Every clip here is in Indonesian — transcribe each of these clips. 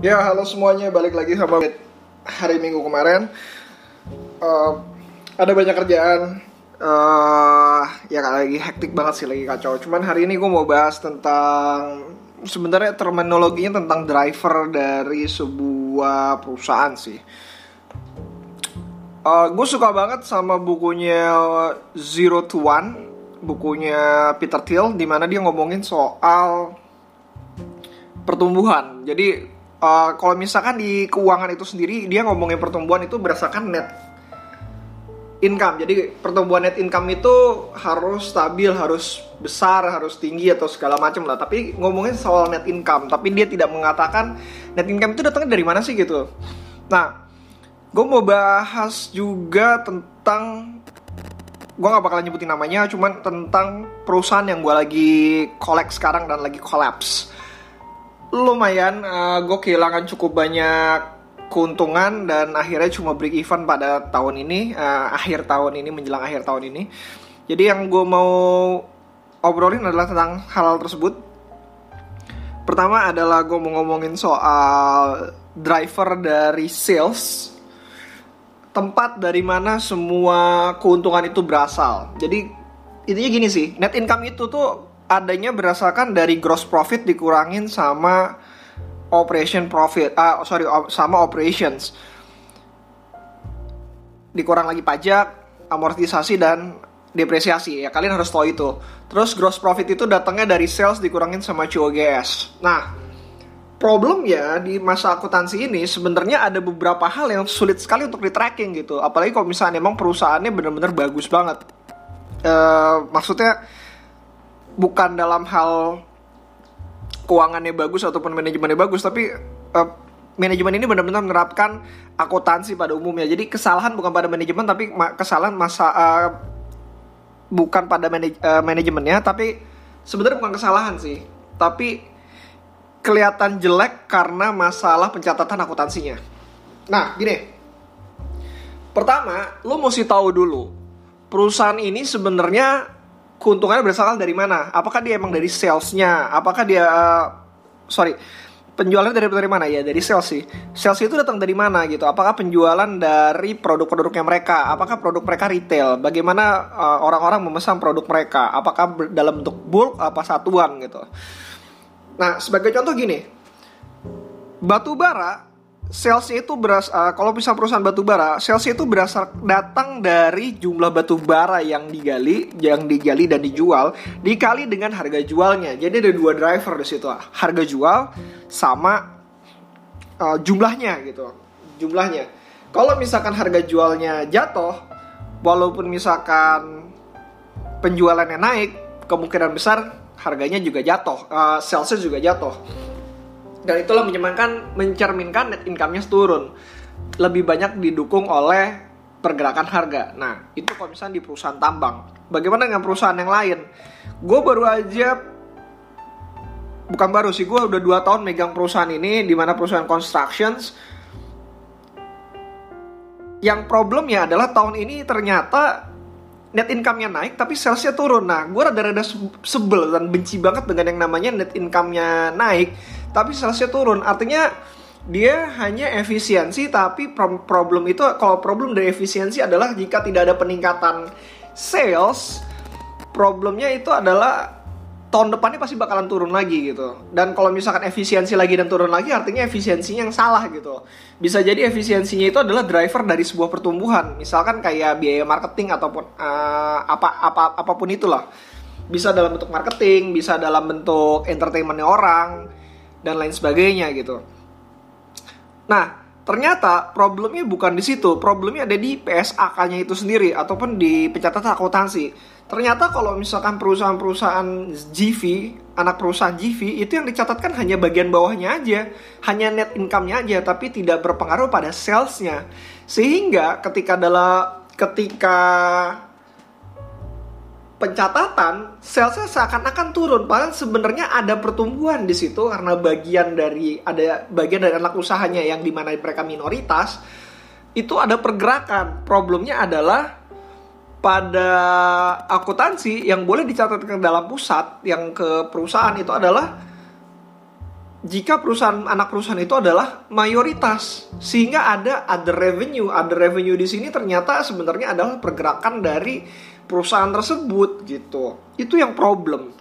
Ya, halo semuanya. Balik lagi sama hari Minggu kemarin. Eh, ada banyak kerjaan. eh ya lagi hektik banget sih, lagi kacau. Cuman hari ini gue mau bahas tentang sebenarnya terminologinya tentang driver dari sebuah perusahaan sih. Eh, gue suka banget sama bukunya Zero to One, bukunya Peter Thiel, di mana dia ngomongin soal pertumbuhan. Jadi uh, kalau misalkan di keuangan itu sendiri dia ngomongin pertumbuhan itu berdasarkan net income. Jadi pertumbuhan net income itu harus stabil, harus besar, harus tinggi atau segala macam lah. Tapi ngomongin soal net income, tapi dia tidak mengatakan net income itu datangnya dari mana sih gitu. Nah, gue mau bahas juga tentang gue gak bakalan nyebutin namanya, cuman tentang perusahaan yang gue lagi collect sekarang dan lagi collapse lumayan uh, gue kehilangan cukup banyak keuntungan dan akhirnya cuma break even pada tahun ini uh, akhir tahun ini menjelang akhir tahun ini. Jadi yang gue mau obrolin adalah tentang hal, -hal tersebut. Pertama adalah gue mau ngomongin soal driver dari sales. Tempat dari mana semua keuntungan itu berasal. Jadi intinya gini sih net income itu tuh adanya berdasarkan dari gross profit dikurangin sama operation profit ah sorry sama operations. Dikurang lagi pajak amortisasi dan depresiasi. Ya kalian harus tahu itu. Terus gross profit itu datangnya dari sales dikurangin sama COGS nah problemnya di masa akuntansi ini sebenarnya ada beberapa hal yang sulit sekali untuk di tracking gitu. Apalagi kalau misalnya emang perusahaannya benar-benar bagus banget. Uh, maksudnya bukan dalam hal keuangannya bagus ataupun manajemennya bagus tapi uh, manajemen ini benar-benar menerapkan akuntansi pada umumnya. Jadi kesalahan bukan pada manajemen tapi ma kesalahan masa uh, bukan pada manaj uh, manajemennya tapi sebenarnya bukan kesalahan sih. Tapi kelihatan jelek karena masalah pencatatan akuntansinya. Nah gini. Pertama lo mesti tahu dulu perusahaan ini sebenarnya keuntungannya berasal dari mana? Apakah dia emang dari salesnya? Apakah dia uh, sorry penjualannya dari dari mana ya? Dari sales sih. Sales itu datang dari mana gitu? Apakah penjualan dari produk-produknya mereka? Apakah produk mereka retail? Bagaimana uh, orang-orang memesan produk mereka? Apakah dalam bentuk bulk apa satuan gitu? Nah, sebagai contoh gini. Batu bara salesnya itu beras uh, kalau bisa perusahaan batu bara salesnya itu berasal datang dari jumlah batu bara yang digali yang digali dan dijual dikali dengan harga jualnya. Jadi ada dua driver di situ harga jual sama uh, jumlahnya gitu jumlahnya. Kalau misalkan harga jualnya jatuh walaupun misalkan penjualannya naik kemungkinan besar harganya juga jatuh uh, salesnya juga jatuh dan itulah mencerminkan mencerminkan net income-nya turun. Lebih banyak didukung oleh pergerakan harga. Nah itu kalau misalnya di perusahaan tambang. Bagaimana dengan perusahaan yang lain? Gue baru aja bukan baru sih gue udah dua tahun megang perusahaan ini di mana perusahaan constructions. Yang problemnya adalah tahun ini ternyata net income-nya naik tapi salesnya turun. Nah, gue rada-rada sebel dan benci banget dengan yang namanya net income-nya naik tapi salesnya turun. Artinya dia hanya efisiensi tapi problem itu kalau problem dari efisiensi adalah jika tidak ada peningkatan sales, problemnya itu adalah tahun depannya pasti bakalan turun lagi gitu. Dan kalau misalkan efisiensi lagi dan turun lagi artinya efisiensinya yang salah gitu. Bisa jadi efisiensinya itu adalah driver dari sebuah pertumbuhan. Misalkan kayak biaya marketing ataupun uh, apa apa apa pun itulah. Bisa dalam bentuk marketing, bisa dalam bentuk entertainmentnya orang dan lain sebagainya gitu. Nah, ternyata problemnya bukan di situ. Problemnya ada di PSAK-nya itu sendiri ataupun di pencatatan akuntansi Ternyata kalau misalkan perusahaan-perusahaan GV, anak perusahaan GV itu yang dicatatkan hanya bagian bawahnya aja, hanya net income-nya aja, tapi tidak berpengaruh pada sales-nya. Sehingga ketika adalah ketika pencatatan salesnya seakan-akan turun, padahal sebenarnya ada pertumbuhan di situ karena bagian dari ada bagian dari anak usahanya yang di mana mereka minoritas itu ada pergerakan. Problemnya adalah pada akuntansi yang boleh dicatatkan dalam pusat yang ke perusahaan itu adalah jika perusahaan anak perusahaan itu adalah mayoritas sehingga ada ada revenue ada revenue di sini ternyata sebenarnya adalah pergerakan dari perusahaan tersebut gitu. Itu yang problem.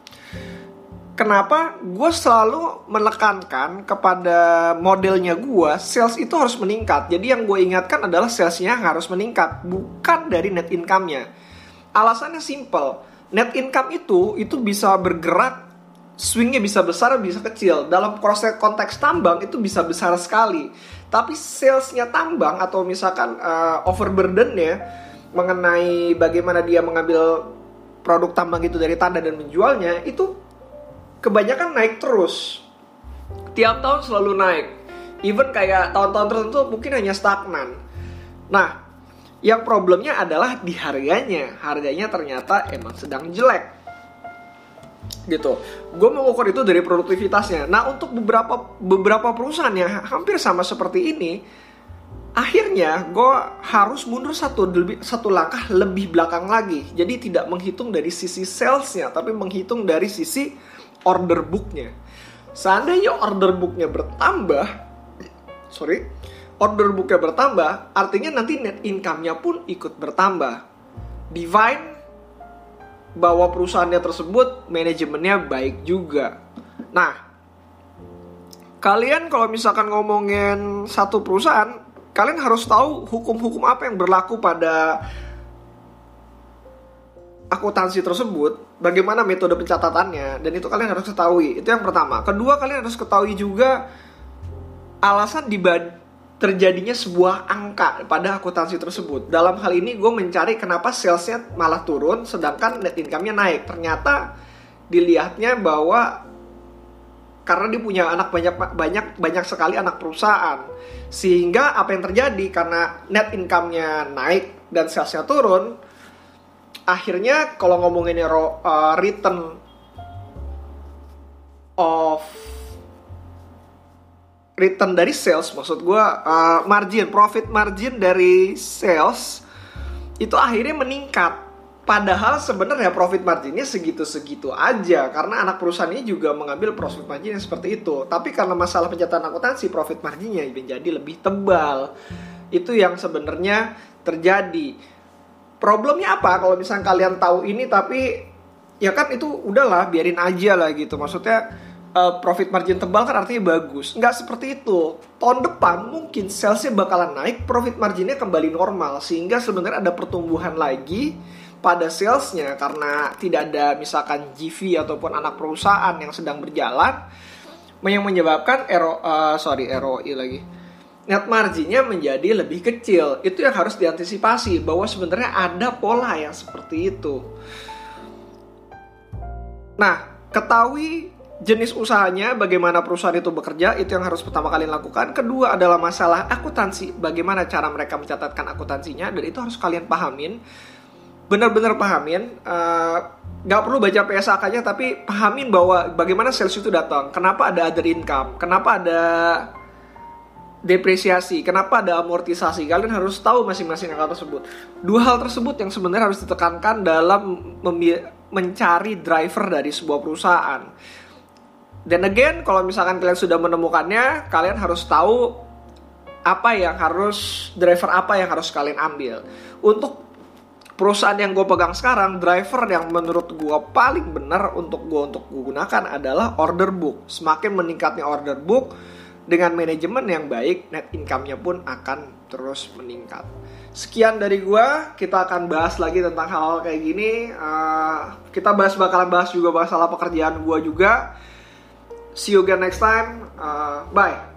Kenapa gue selalu menekankan kepada modelnya gue sales itu harus meningkat. Jadi yang gue ingatkan adalah salesnya harus meningkat bukan dari net income-nya. Alasannya simple. Net income itu itu bisa bergerak swingnya bisa besar bisa kecil. Dalam proses konteks tambang itu bisa besar sekali. Tapi salesnya tambang atau misalkan uh, overburdennya mengenai bagaimana dia mengambil produk tambang itu dari tanda dan menjualnya itu kebanyakan naik terus. Tiap tahun selalu naik. Even kayak tahun-tahun tertentu mungkin hanya stagnan. Nah yang problemnya adalah di harganya. Harganya ternyata emang sedang jelek. Gitu. Gue mengukur itu dari produktivitasnya. Nah untuk beberapa beberapa perusahaan yang hampir sama seperti ini, akhirnya gue harus mundur satu lebih satu langkah lebih belakang lagi. Jadi tidak menghitung dari sisi salesnya, tapi menghitung dari sisi order booknya. Seandainya order booknya bertambah, sorry, order booknya bertambah, artinya nanti net income-nya pun ikut bertambah. Divine bahwa perusahaannya tersebut manajemennya baik juga. Nah, kalian kalau misalkan ngomongin satu perusahaan, kalian harus tahu hukum-hukum apa yang berlaku pada akuntansi tersebut, bagaimana metode pencatatannya, dan itu kalian harus ketahui. Itu yang pertama. Kedua, kalian harus ketahui juga alasan dibanding terjadinya sebuah angka pada akuntansi tersebut. Dalam hal ini gue mencari kenapa salesnya malah turun sedangkan net income-nya naik. Ternyata dilihatnya bahwa karena dia punya anak banyak banyak banyak sekali anak perusahaan. Sehingga apa yang terjadi? Karena net income-nya naik dan salesnya turun akhirnya kalau ngomongin uh, return of return dari sales maksud gue uh, margin profit margin dari sales itu akhirnya meningkat padahal sebenarnya profit marginnya segitu-segitu aja karena anak perusahaannya juga mengambil profit margin yang seperti itu tapi karena masalah pencatatan akuntansi profit marginnya menjadi lebih tebal itu yang sebenarnya terjadi problemnya apa kalau misalnya kalian tahu ini tapi ya kan itu udahlah biarin aja lah gitu maksudnya uh, profit margin tebal kan artinya bagus. Nggak seperti itu. Tahun depan mungkin salesnya bakalan naik, profit marginnya kembali normal. Sehingga sebenarnya ada pertumbuhan lagi pada salesnya karena tidak ada misalkan GV ataupun anak perusahaan yang sedang berjalan yang menyebabkan ero uh, sorry ROI lagi net marginnya menjadi lebih kecil itu yang harus diantisipasi bahwa sebenarnya ada pola yang seperti itu nah ketahui jenis usahanya, bagaimana perusahaan itu bekerja, itu yang harus pertama kali lakukan. Kedua adalah masalah akuntansi, bagaimana cara mereka mencatatkan akuntansinya, dan itu harus kalian pahamin. Benar-benar pahamin, uh, nggak perlu baca PSAK-nya, tapi pahamin bahwa bagaimana sales itu datang, kenapa ada other income, kenapa ada depresiasi, kenapa ada amortisasi. Kalian harus tahu masing-masing hal tersebut. Dua hal tersebut yang sebenarnya harus ditekankan dalam mencari driver dari sebuah perusahaan dan again, kalau misalkan kalian sudah menemukannya, kalian harus tahu apa yang harus driver apa yang harus kalian ambil. Untuk perusahaan yang gue pegang sekarang, driver yang menurut gue paling benar untuk gue untuk gue gunakan adalah order book. Semakin meningkatnya order book dengan manajemen yang baik, net income-nya pun akan terus meningkat. Sekian dari gue, kita akan bahas lagi tentang hal-hal kayak gini. Uh, kita bahas bakalan bahas juga masalah pekerjaan gue juga. See you again next time. Uh, bye.